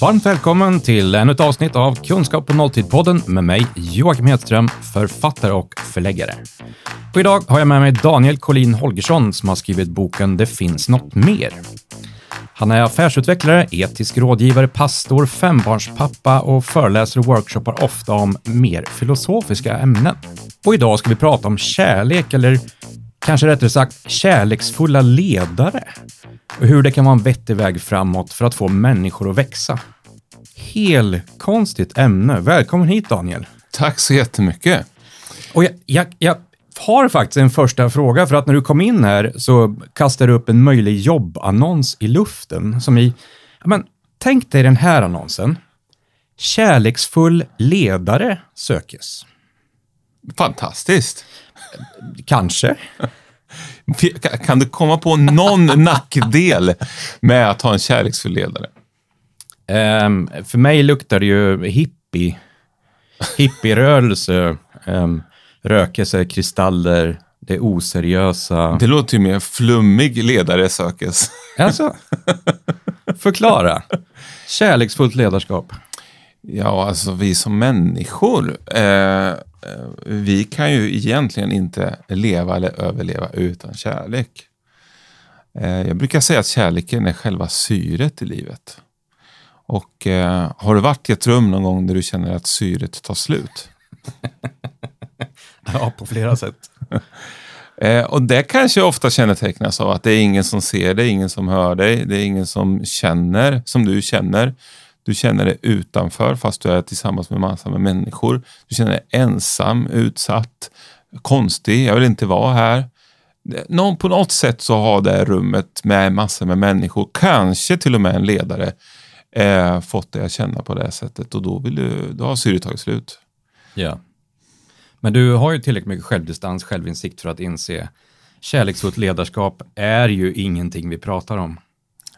Varmt välkommen till ännu ett avsnitt av Kunskap på nolltid-podden med mig, Joakim Hedström, författare och förläggare. Och idag har jag med mig Daniel Collin Holgersson som har skrivit boken Det finns något mer. Han är affärsutvecklare, etisk rådgivare, pastor, fembarnspappa och föreläser och workshoppar ofta om mer filosofiska ämnen. Och idag ska vi prata om kärlek, eller kanske rättare sagt kärleksfulla ledare och hur det kan vara en vettig väg framåt för att få människor att växa. Helkonstigt ämne. Välkommen hit Daniel. Tack så jättemycket. Och jag, jag, jag har faktiskt en första fråga, för att när du kom in här så kastade du upp en möjlig jobbannons i luften som i, ja men tänk dig den här annonsen. Kärleksfull ledare sökes. Fantastiskt. Kanske. Kan du komma på någon nackdel med att ha en kärleksfull ledare? Um, för mig luktar det ju hippie. Hippierörelse, um, rökelse, kristaller, det oseriösa. Det låter ju mer flummig ledare sökes. Alltså, förklara. Kärleksfullt ledarskap. Ja, alltså vi som människor, eh, vi kan ju egentligen inte leva eller överleva utan kärlek. Eh, jag brukar säga att kärleken är själva syret i livet. Och eh, har du varit i ett rum någon gång där du känner att syret tar slut? ja, på flera sätt. Eh, och det kanske ofta kännetecknas av att det är ingen som ser dig, ingen som hör dig, det är ingen som känner som du känner. Du känner dig utanför fast du är tillsammans med massor med människor. Du känner dig ensam, utsatt, konstig, jag vill inte vara här. Någon, på något sätt så har det rummet med massor med människor, kanske till och med en ledare, eh, fått dig att känna på det sättet och då, vill du, då har syret tagit slut. Ja. Men du har ju tillräckligt mycket självdistans, självinsikt för att inse kärleksfullt ledarskap är ju ingenting vi pratar om.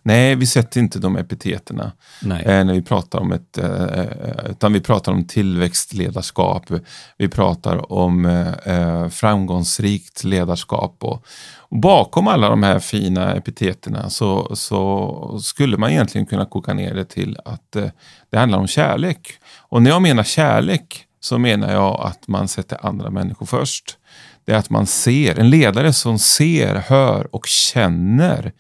Nej, vi sätter inte de epiteterna eh, när vi pratar om ett, eh, eh, utan vi pratar om tillväxtledarskap. Vi pratar om eh, framgångsrikt ledarskap och, och, bakom alla de här fina epiteterna så, så skulle man egentligen kunna koka ner det till att eh, det handlar om kärlek. Och när jag menar kärlek så menar jag att man sätter andra människor först. Det är att man ser, en ledare som ser, hör och känner eh,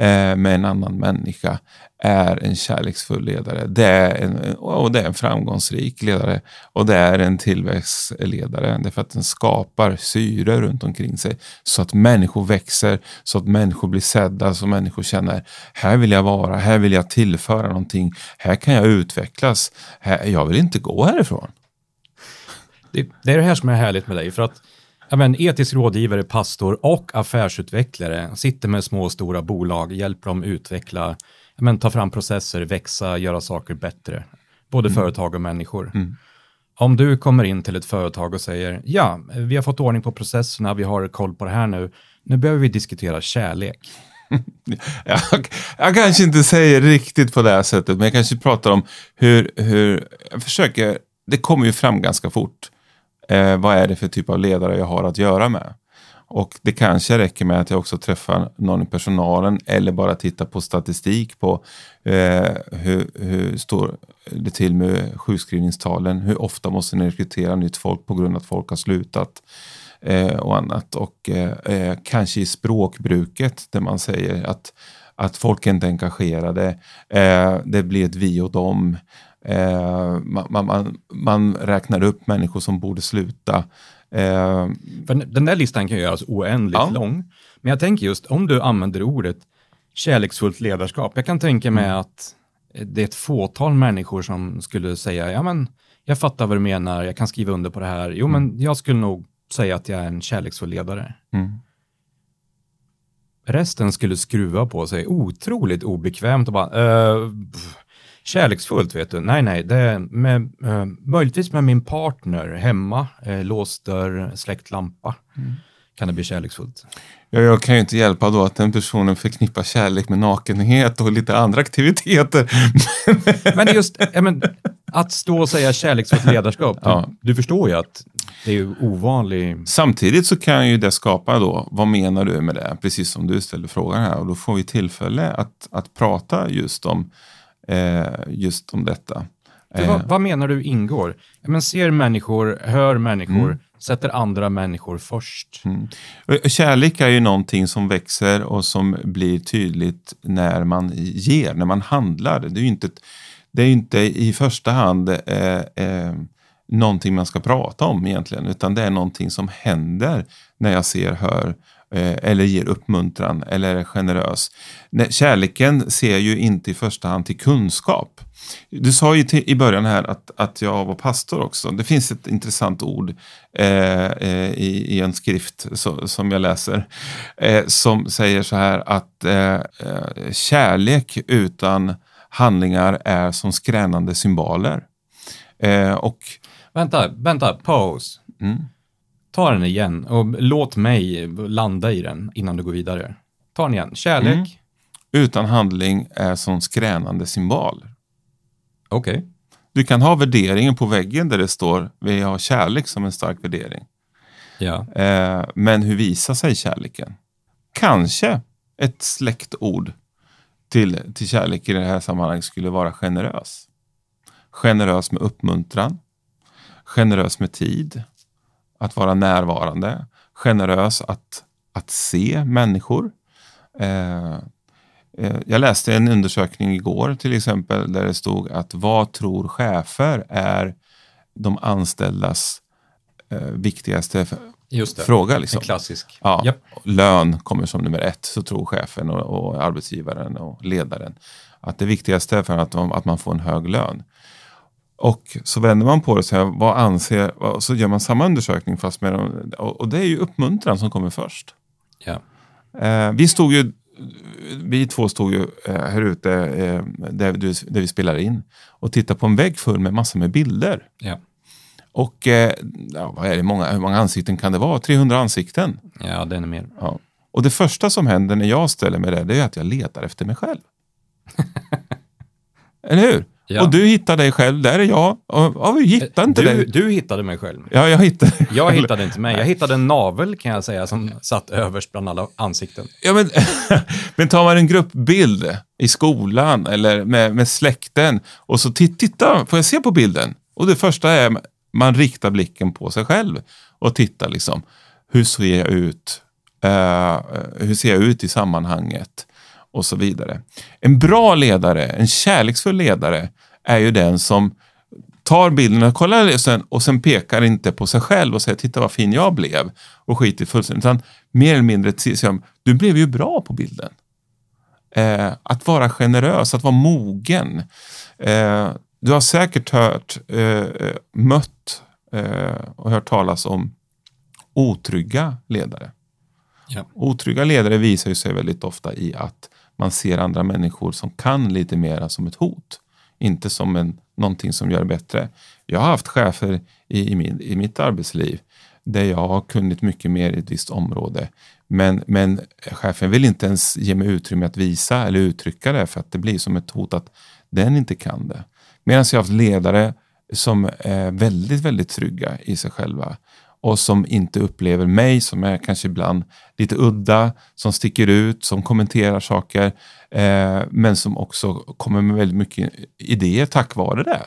Eh, med en annan människa är en kärleksfull ledare. Det är en, och det är en framgångsrik ledare och det är en tillväxtledare. Därför att den skapar syre runt omkring sig så att människor växer, så att människor blir sedda, så att människor känner här vill jag vara, här vill jag tillföra någonting, här kan jag utvecklas, här, jag vill inte gå härifrån. Det, det är det här som är härligt med dig, för att ja, men, etisk rådgivare, pastor och affärsutvecklare sitter med små och stora bolag, hjälper dem utveckla, ja, men, ta fram processer, växa, göra saker bättre. Både mm. företag och människor. Mm. Om du kommer in till ett företag och säger, ja, vi har fått ordning på processerna, vi har koll på det här nu, nu behöver vi diskutera kärlek. jag, jag kanske inte säger riktigt på det här sättet, men jag kanske pratar om hur, hur jag försöker, det kommer ju fram ganska fort Eh, vad är det för typ av ledare jag har att göra med? Och det kanske räcker med att jag också träffar någon i personalen eller bara tittar på statistik på eh, hur, hur står det till med sjukskrivningstalen? Hur ofta måste ni rekrytera nytt folk på grund av att folk har slutat? Eh, och annat. Och eh, eh kanske i språkbruket där man säger att, att folk är inte är engagerade. Eh, det blir ett vi och dem. Eh, man, man, man, räknar upp människor som borde sluta. Eh, den där listan kan göras oändligt ja. lång. Men jag tänker just om du använder ordet kärleksfullt ledarskap. Jag kan tänka mig mm. att det är ett fåtal människor som skulle säga, ja men jag fattar vad du menar, jag kan skriva under på det här. Jo, mm. men jag skulle nog säga att jag är en kärleksfull ledare. Mm. Resten skulle skruva på sig otroligt obekvämt och bara, uh, kärleksfullt vet du. Nej, nej, det är med, eh, möjligtvis med min partner hemma, eh, låst dörr, släckt lampa. Mm. Kan det bli kärleksfullt? Ja, jag kan ju inte hjälpa då att den personen förknippar kärlek med nakenhet och lite andra aktiviteter. men just men, att stå och säga kärleksfullt ledarskap, ja. du, du, förstår ju att det är ju ovanlig... Samtidigt så kan ju det skapa då, vad menar du med det? Precis som du ställde frågan här och då får vi tillfälle att, att prata just om just om detta. Vad, eh. vad, menar du ingår? Men ser människor, hör människor, mm. sätter andra människor först. Mm. Kärlek är ju någonting som växer och som blir tydligt när man ger, när man handlar. Det är ju inte, det är inte i första hand eh, eh, någonting man ska prata om egentligen, utan det är någonting som händer när jag ser, hör eh, eller ger uppmuntran eller är generös. Kärleken ser ju inte i första hand till kunskap. Du sa ju till, i början här att, att jag var pastor också. Det finns ett intressant ord eh, eh, i, i, en skrift så, som jag läser eh, som säger så här att eh, eh, kärlek utan handlingar är som skränande symboler. Eh, och, vänta, vänta, pause. Mm. Ta den igen och låt mig landa i den innan du går vidare. Ta den igen. Kärlek. Mm. Utan handling är som skränande symbol. Okej. Okay. Du kan ha värderingen på väggen där det står vi har kärlek som en stark värdering. Ja. Eh, men hur visar sig kärleken? Kanske ett släktord till, till kärlek i det här sammanhanget skulle vara generös. Generös med uppmuntran, generös med tid, att vara närvarande, generös att, att se människor. Eh, eh, jag läste en undersökning igår till exempel där det stod att vad tror chefer är de anställdas eh, viktigaste fråga. Liksom. En klassisk. Ja, yep. Lön kommer som nummer ett, så tror chefen och, och, arbetsgivaren och ledaren att det viktigaste är för att, att man får en hög lön. Och så vänder man på det och säger, vad anser, och så gör man samma undersökning fast med och det är ju uppmuntran som kommer först. Ja. Eh, vi stod ju, vi två stod ju eh, här ute eh, där, där vi spelar in och tittade på en vägg full med massor med bilder. Ja. Och eh, ja, vad är det, många, hur många ansikten kan det vara? 300 ansikten? Ja, det är mer. Ja. Och det första som händer när jag ställer mig där, det är att jag letar efter mig själv. Eller hur? Ja. Och du hittar dig själv, där är jag. Och, vi hittar inte du, dig. Du hittade mig själv. Ja, jag hittade Jag hittade inte mig. Jag hittade en navel kan jag säga som satt överst bland alla ansikten. Ja, men, men tar man en gruppbild i skolan eller med, med släkten och så titta, får jag se på bilden? Och det första är man riktar blicken på sig själv och tittar liksom. Hur ser jag ut? Uh, hur ser jag ut i sammanhanget? och så vidare. En bra ledare, en kärleksfull ledare, är ju den som tar bilden och kollar och sen, och sen pekar inte på sig själv och säger titta vad fin jag blev och skiter fullständigt. Utan mer eller mindre säger du blev ju bra på bilden. Eh, att vara generös, att vara mogen. Eh, du har säkert hört, eh, mött eh, och hört talas om otrygga ledare. Ja. Otrygga ledare visar sig väldigt ofta i att man ser andra människor som kan lite mera som ett hot. Inte som en, någonting som gör det bättre. Jag har haft chefer i, i, min, i mitt arbetsliv där jag har kunnat mycket mer i ett visst område. Men, men chefen vill inte ens ge mig utrymme att visa eller uttrycka det för att det blir som ett hot att den inte kan det. Medan jag har haft ledare som är väldigt, väldigt trygga i sig själva och som inte upplever mig som är kanske ibland lite udda, som sticker ut, som kommenterar saker, eh, men som också kommer med väldigt mycket idéer tack vare det.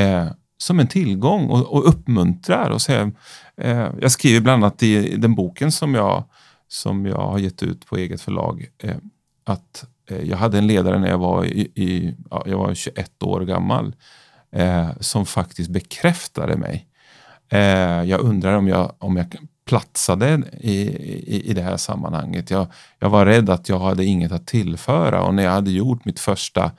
Eh, som en tillgång och, och uppmuntrar. Och säger, eh, jag skriver bland annat i den boken som jag, som jag har gett ut på eget förlag eh, att eh, jag hade en ledare när jag var, i, i ja, jag var 21 år gammal eh, som faktiskt bekräftade mig Eh, jag undrar om jag, om jag platsade i, i, i det här sammanhanget. Jag, jag var rädd att jag hade inget att tillföra och när jag hade gjort mitt första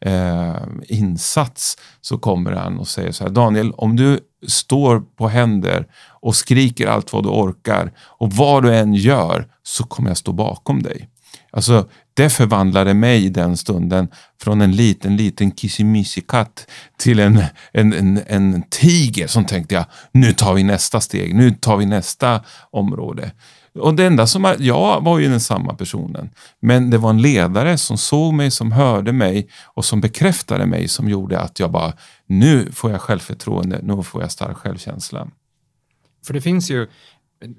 eh, insats så kommer han och säger så här Daniel, om du står på händer och skriker allt vad du orkar och vad du än gör så kommer jag stå bakom dig. Alltså, det förvandlade mig i den stunden från en liten, liten kissimissikatt till en, en, en, en tiger som tänkte jag, nu tar vi nästa steg, nu tar vi nästa område. Och det enda som, jag var ju den samma personen, men det var en ledare som såg mig, som hörde mig och som bekräftade mig som gjorde att jag bara, nu får jag självförtroende, nu får jag stark självkänsla. För det finns ju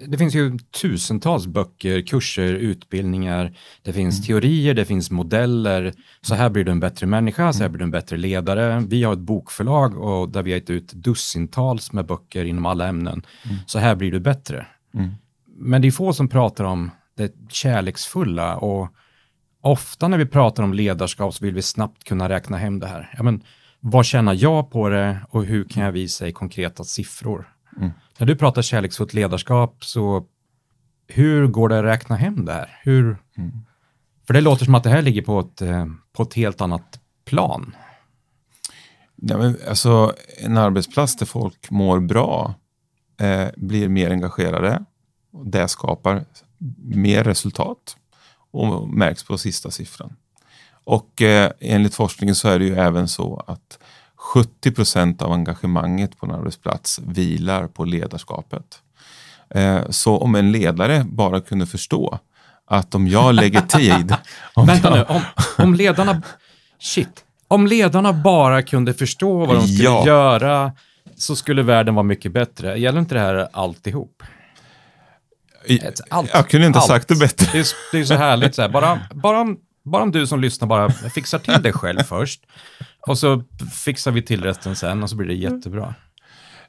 det finns ju tusentals böcker, kurser, utbildningar. Det finns mm. teorier, det finns modeller. Så här blir du en bättre människa, så här mm. blir du en bättre ledare. Vi har ett bokförlag och där vi har gett ut dussintals med böcker inom alla ämnen. Mm. Så här blir du bättre. Mm. Men det är få som pratar om det kärleksfulla och ofta när vi pratar om ledarskap så vill vi snabbt kunna räkna hem det här. Ja, men, vad tjänar jag på det och hur kan jag visa i konkreta siffror? När du pratar kärleksfullt ledarskap, så hur går det att räkna hem det här? Hur, mm. För det låter som att det här ligger på ett, eh, på ett helt annat plan. Ja, men alltså, en arbetsplats där folk mår bra eh, blir mer engagerade. Och det skapar mer resultat och märks på sista siffran. Och eh, enligt forskningen så är det ju även så att 70 procent av engagemanget på en arbetsplats vilar på ledarskapet. Eh, så om en ledare bara kunde förstå att om jag lägger tid... Om Vänta jag... nu, om, om ledarna... Shit. Om ledarna bara kunde förstå vad de skulle ja. göra så skulle världen vara mycket bättre. Gäller inte det här alltihop? Allt, jag kunde inte allt. sagt det bättre. Det är, det är så härligt, så här. Bara, bara, bara om du som lyssnar bara fixar till dig själv först och så fixar vi till resten sen och så blir det jättebra.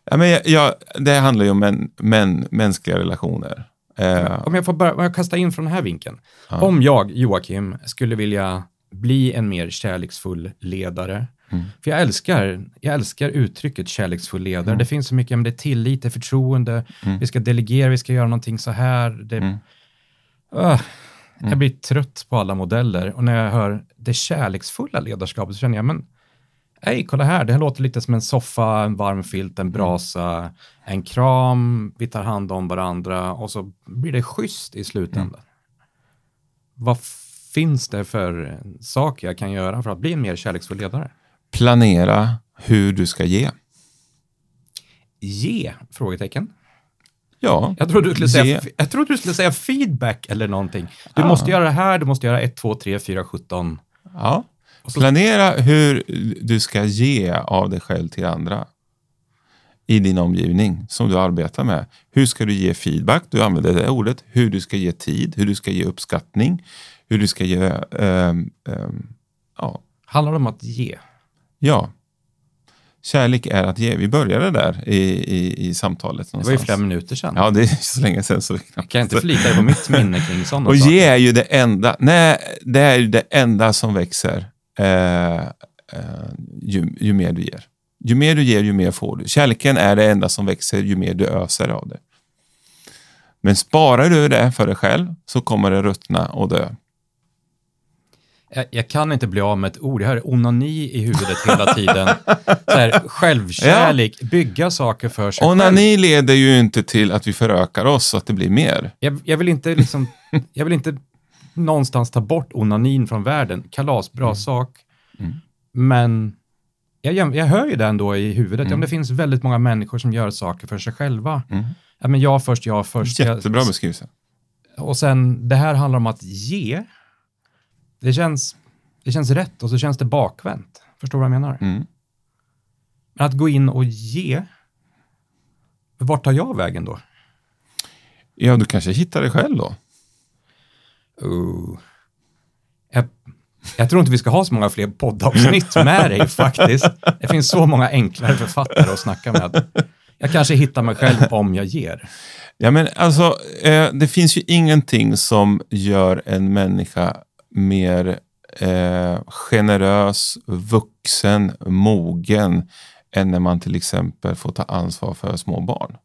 Ja, men jag, det handlar ju om män, män, mänskliga relationer. Eh. Om jag får bara, jag kasta in från den här vinkeln. Ja. Om jag, Joakim, skulle vilja bli en mer kärleksfull ledare, Mm. För jag älskar, jag älskar uttrycket kärleksfull ledare. Mm. Det finns så mycket, men det är tillit, det är förtroende, mm. vi ska delegera, vi ska göra någonting så här. Det, uh, jag blir trött på alla modeller och när jag hör det kärleksfulla ledarskapet så känner jag, men hej, kolla här, det här låter lite som en soffa, en varm filt, en brasa, en kram, vi tar hand om varandra och så blir det schysst i slutändan. Mm. Vad finns det för saker jag kan göra för att bli en mer kärleksfull ledare? Planera hur du ska ge. Ge? Frågetecken. Ja. Jag trodde, du skulle säga, jag trodde du skulle säga feedback eller någonting. Du ja. måste göra det här, du måste göra 1, 2, 3, 4, 17. Ja. Planera hur du ska ge av dig själv till andra i din omgivning som du arbetar med. Hur ska du ge feedback? Du använder det ordet. Hur du ska ge tid, hur du ska ge uppskattning, hur du ska ge... Um, um, ja. Handlar det om att ge? Ja. Kärlek är att ge. Vi började där i, i, i samtalet. Någonstans. Det var ju flera minuter sedan. Ja, det är så länge sedan. Så jag kan inte förlita på mitt minne kring sådana Och ge är ju det enda, nej, det är ju det enda som växer eh, eh, ju, ju mer du ger. Ju mer du ger, ju mer får du. Kärleken är det enda som växer ju mer du öser av det. Men sparar du det för dig själv så kommer det ruttna och dö. Jag, jag, kan inte bli av med ett ord. Jag har onani i huvudet hela tiden. Så här, självkärlek, ja. bygga saker för sig Onani själv. leder ju inte till att vi förökar oss så att det blir mer. Jag, jag, vill inte liksom, jag vill inte någonstans ta bort onanin från världen. Kalas, bra mm. sak. Mm. Men jag, jag hör ju det ändå i huvudet. Mm. Ja, det finns väldigt många människor som gör saker för sig själva. Mm. Ja, men jag först, jag först. Jättebra beskrivelse. Och sen, det här handlar om att ge. Det känns, det känns rätt och så känns det bakvänt. Förstår du vad jag menar? Mm. Men att gå in och ge, vart tar jag vägen då? Ja, du kanske hittar dig själv då? Uh. Jag, jag, tror inte vi ska ha så många fler poddavsnitt med dig faktiskt. Det finns så många enklare författare att snacka med. Jag kanske hittar mig själv om jag ger. Ja, men alltså, eh, det finns ju ingenting som gör en människa mer eh, generös, vuxen, mogen än när man till exempel får ta ansvar för små barn.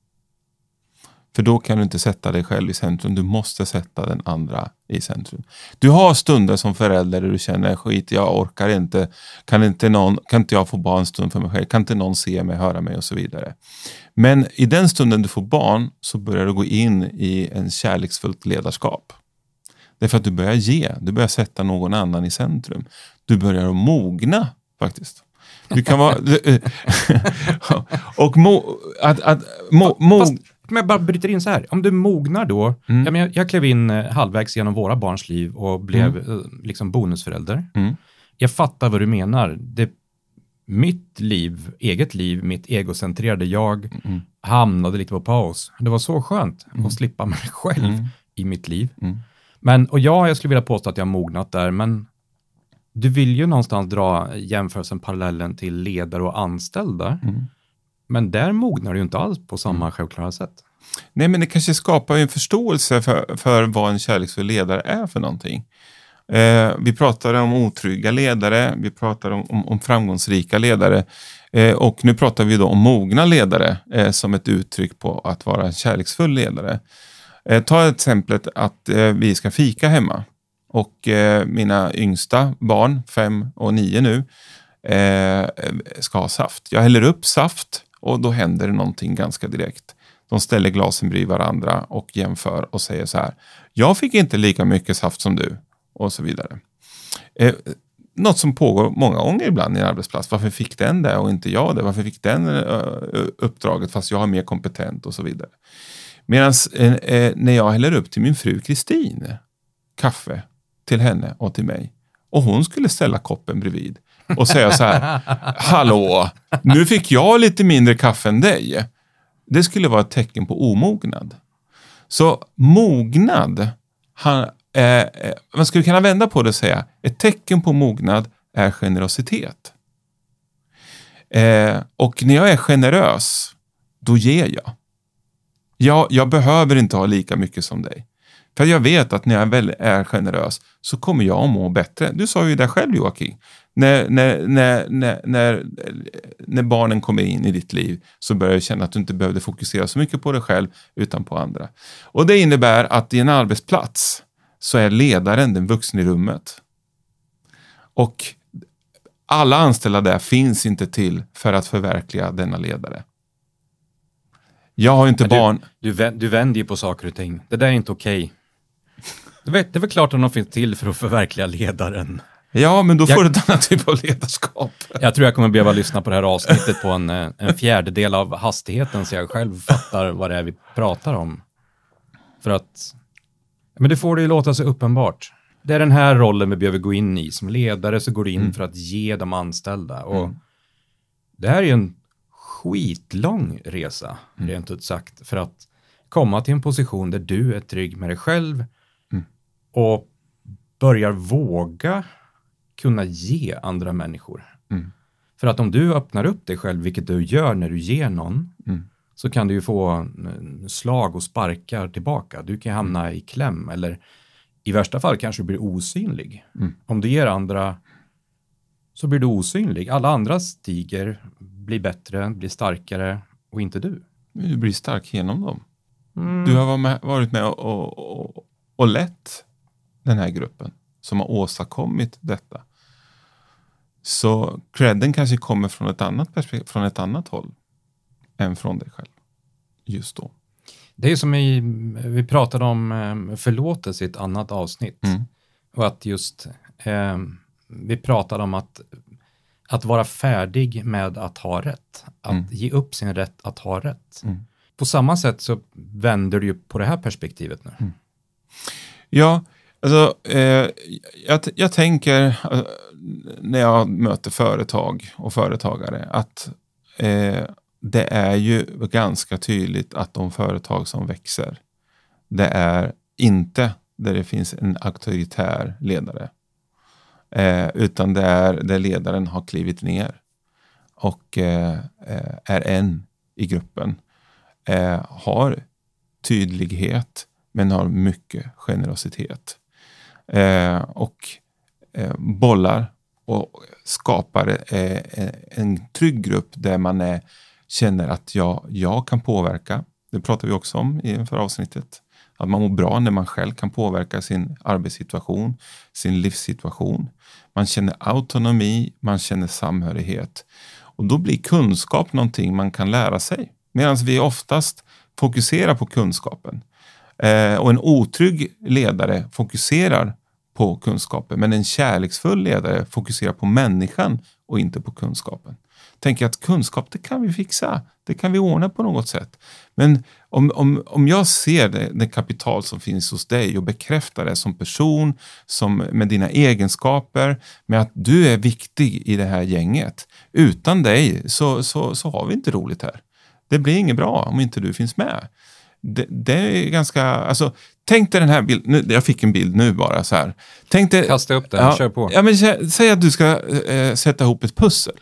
För då kan du inte sätta dig själv i centrum. Du måste sätta den andra i centrum. Du har stunder som förälder där du känner skit, jag orkar inte. Kan inte, någon, kan inte jag få bara en stund för mig själv? Kan inte någon se mig, höra mig och så vidare. Men i den stunden du får barn så börjar du gå in i en kärleksfullt ledarskap. Det är för att du börjar ge, du börjar sätta någon annan i centrum. Du börjar mogna faktiskt. Du kan vara... och mo, att, att, mo, mo, Fast, om jag bara bryter in så här, om du mognar då, mm. jag, jag klev in eh, halvvägs genom våra barns liv och blev mm. Eh, liksom bonusförälder. Mm. Jag fattar vad du menar. Det, mitt liv, eget liv, mitt egocentrerade jag mm. hamnade lite på paus. Det var så skönt mm. att slippa mig själv mm. i mitt liv. Men, och ja, jag skulle vilja påstå att jag har mognat där, men du vill ju någonstans dra jämförelsen, parallellen till ledare och anställda. Mm. Men där mognar du ju inte alls på samma mm. självklara sätt. Nej, men det kanske skapar en förståelse för, för vad en kärleksfull ledare är för någonting. Eh, vi pratade om otrygga ledare, vi pratade om, om, om framgångsrika ledare eh, och nu pratar vi då om mogna ledare eh, som ett uttryck på att vara en kärleksfull ledare. Eh, ta exemplet att eh, vi ska fika hemma och eh, mina yngsta barn, fem och nio nu, eh, ska ha saft. Jag häller upp saft och då händer det någonting ganska direkt. De ställer glasen bredvid varandra och jämför och säger så här. Jag fick inte lika mycket saft som du och så vidare. Eh, något som pågår många gånger ibland i en arbetsplats. Varför fick den det och inte jag det? Varför fick den eh, uppdraget fast jag har mer kompetent och så vidare. Medan eh, eh, när jag häller upp till min fru Kristin kaffe till henne och till mig och hon skulle ställa koppen bredvid och säga så här. Hallå, nu fick jag lite mindre kaffe än dig. Det skulle vara ett tecken på omognad. Så mognad han, eh, eh, man skulle kunna vända på det och säga ett tecken på mognad är generositet. Eh, och när jag är generös, då ger jag jag. Jag behöver inte ha lika mycket som dig. För jag vet att när jag väl är generös så kommer jag att må bättre. Du sa ju det själv Joakim. När, när, när, när, när, när barnen kommer in i ditt liv så börjar du känna att du inte behövde fokusera så mycket på dig själv utan på andra. Och det innebär att i en arbetsplats så är ledaren den vuxna i rummet. Och alla anställda där finns inte till för att förverkliga denna ledare. Jag har inte du, barn. Du, du vänder ju på saker och ting. Det där är inte okej. Okay. Det är väl klart att de finns till för att förverkliga ledaren. Ja, men då får du ett annat typ av ledarskap. Jag tror jag kommer behöva lyssna på det här avsnittet på en, eh, en fjärdedel av hastigheten så jag själv fattar vad det är vi pratar om. För att men det får det ju låta så uppenbart. Det är den här rollen vi behöver gå in i. Som ledare så går du in mm. för att ge de anställda. Och mm. Det här är ju en skitlång resa, mm. rent ut sagt, för att komma till en position där du är trygg med dig själv mm. och börjar våga kunna ge andra människor. Mm. För att om du öppnar upp dig själv, vilket du gör när du ger någon, mm så kan du ju få slag och sparkar tillbaka. Du kan hamna i kläm eller i värsta fall kanske du blir osynlig. Mm. Om du ger andra så blir du osynlig. Alla andra stiger, blir bättre, blir starkare och inte du. Du blir stark genom dem. Mm. Du har varit med och, och, och, och lett den här gruppen som har åstadkommit detta. Så credden kanske kommer från ett annat perspektiv, från ett annat håll än från dig själv just då. Det är som i, vi pratade om eh, förlåtelse i ett annat avsnitt. Mm. Och att just, eh, vi pratade om att, att vara färdig med att ha rätt. Att mm. ge upp sin rätt att ha rätt. Mm. På samma sätt så vänder du ju på det här perspektivet nu. Mm. Ja, alltså, eh, jag, jag tänker eh, när jag möter företag och företagare att eh, det är ju ganska tydligt att de företag som växer, det är inte där det finns en auktoritär ledare. Eh, utan det är där ledaren har klivit ner och eh, eh, är en i gruppen. Eh, har tydlighet men har mycket generositet. Eh, och eh, bollar och skapar eh, eh en trygg grupp där man är känner att jag, jag kan påverka. Det pratar vi också om i förra avsnittet. Att man mår bra när man själv kan påverka sin arbetssituation, sin livssituation. Man känner autonomi, man känner samhörighet. Och då blir kunskap någonting man kan lära sig. Medan vi oftast fokuserar på kunskapen. Eh, och en otrygg ledare fokuserar på kunskapen. Men en kärleksfull ledare fokuserar på människan och inte på kunskapen. Tänker att kunskap, det kan vi fixa. Det kan vi ordna på något sätt. Men om, om, om jag ser det, det kapital som finns hos dig och bekräftar det som person, som, med dina egenskaper, med att du är viktig i det här gänget. Utan dig så, så, så har vi inte roligt här. Det blir inget bra om inte du finns med. Det, det är ganska, alltså, tänk dig den här bilden, jag fick en bild nu bara så här. Tänk dig, Kasta upp den, ja, kör på. Ja, men, säg att du ska äh, sätta ihop ett pussel.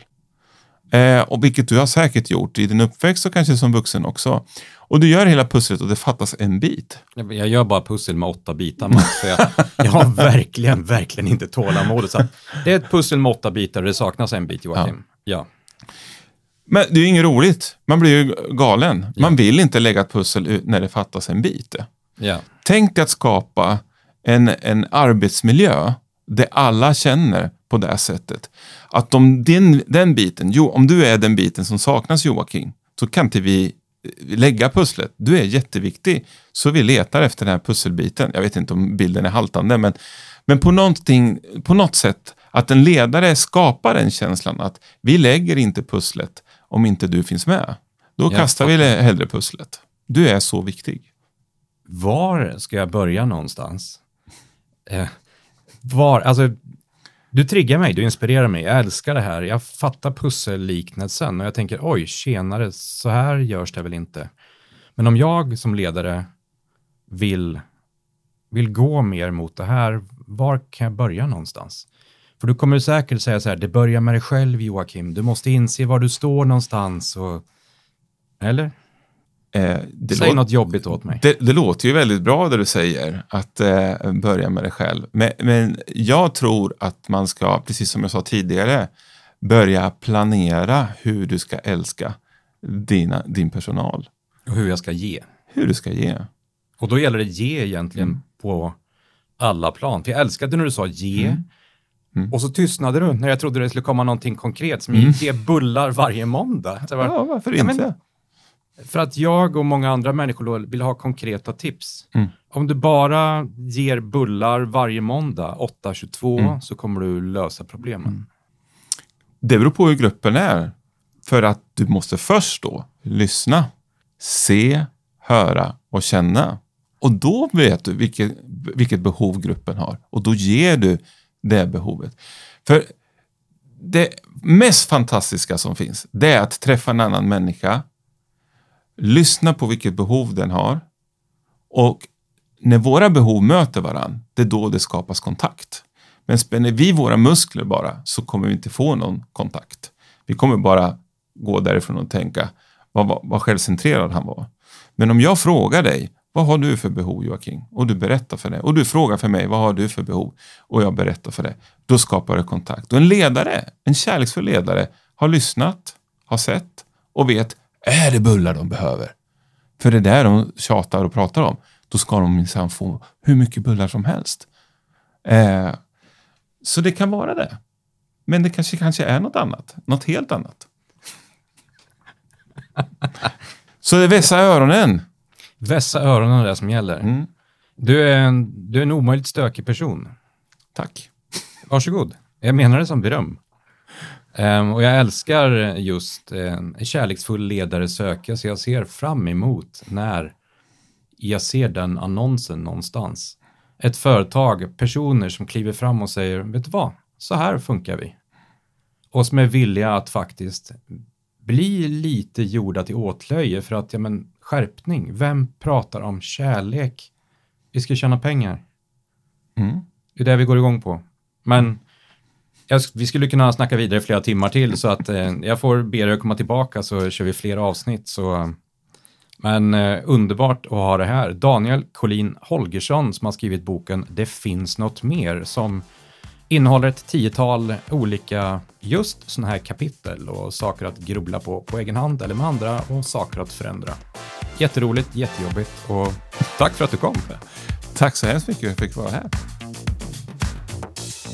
Eh, och vilket du har säkert gjort i din uppväxt och kanske som vuxen också. Och du gör hela pusslet och det fattas en bit. Jag gör bara pussel med åtta bitar max. jag, jag har verkligen, verkligen inte tålamodet. Så det är ett pussel med åtta bitar och det saknas en bit, Joakim. Ja. ja. Men det är ju inget roligt. Man blir ju galen. Man ja. vill inte lägga ett pussel när det fattas en bit. Ja. Tänk att skapa en, en arbetsmiljö där alla känner på det sättet. Att om din, den biten, jo, om du är den biten som saknas Joakim, så kan inte vi eh, lägga pusslet. Du är jätteviktig. Så vi letar efter den här pusselbiten. Jag vet inte om bilden är haltande, men, men på, på något sätt att en ledare skapar den känslan att vi lägger inte pusslet om inte du finns med. Då jag kastar vi hellre pusslet. Du är så viktig. Var ska jag börja någonstans? Eh, var, alltså du triggar mig, du inspirerar mig, jag älskar det här. Jag fattar pusselliknelsen och jag tänker oj, tjenare, så här görs det väl inte. Men om jag som ledare vill, vill gå mer mot det här, var kan jag börja någonstans? För du kommer säkert säga så här, det börjar med dig själv Joakim, du måste inse var du står någonstans. Och... Eller? Eh, Säg något jobbigt åt mig. Det, det, låter ju väldigt bra det du säger, att eh, börja med dig själv. Men, men, jag tror att man ska, precis som jag sa tidigare, börja planera hur du ska älska dina, din personal. Och hur jag ska ge. Hur du ska ge. Och då gäller det ge egentligen mm. på alla plan. För jag älskade när du sa ge. Mm. Mm. Och så tystnade du när jag trodde det skulle komma någonting konkret som mm. ge bullar varje måndag. Bara, ja, varför inte? Men, för att jag och många andra människor vill ha konkreta tips. Mm. Om du bara ger bullar varje måndag 8.22 mm. så kommer du lösa problemen. Mm. Det beror på hur gruppen är. För att du måste först då lyssna, se, höra och känna. Och då vet du vilket, vilket behov gruppen har och då ger du det behovet. För det mest fantastiska som finns, det är att träffa en annan människa lyssna på vilket behov den har och när våra behov möter varandra, det är då det skapas kontakt. Men spänner vi våra muskler bara så kommer vi inte få någon kontakt. Vi kommer bara gå därifrån och tänka vad, vad, vad självcentrerad han var. Men om jag frågar dig, vad har du för behov Joakim? Och du berättar för det. Och du frågar för mig, vad har du för behov? Och jag berättar för det. Då skapar det kontakt. Och en ledare, en kärleksfull ledare, har lyssnat, har sett och vet, är det bullar de behöver? För det är där de tjatar och pratar om. Då ska de minsann få hur mycket bullar som helst. Eh, så det kan vara det. Men det kanske, kanske är något annat. Något helt annat. Så det vässa öronen. Vässa öronen är det som gäller. Mm. Du, är en, du är en omöjligt stökig person. Tack. Varsågod. Jag menar det som beröm. Um, och jag älskar just um, en kärleksfull ledare söka, så jag ser fram emot när jag ser den annonsen någonstans. Ett företag, personer som kliver fram och säger, vet du vad, så här funkar vi. Och som är villiga att faktiskt bli lite gjorda till åtlöje för att, ja men skärpning, vem pratar om kärlek? Vi ska tjäna pengar. Mm. Det är det vi går igång på. Men jag, vi skulle kunna snacka vidare flera timmar till så att eh, jag får be er komma tillbaka så kör vi fler avsnitt. Så, men eh, underbart att ha det här. Daniel Collin Holgersson som har skrivit boken Det finns något mer som innehåller ett tiotal olika just sådana här kapitel och saker att grubbla på på egen hand eller med andra och saker att förändra. Jätteroligt, jättejobbigt och tack för att du kom. Tack så hemskt mycket för att jag fick vara här.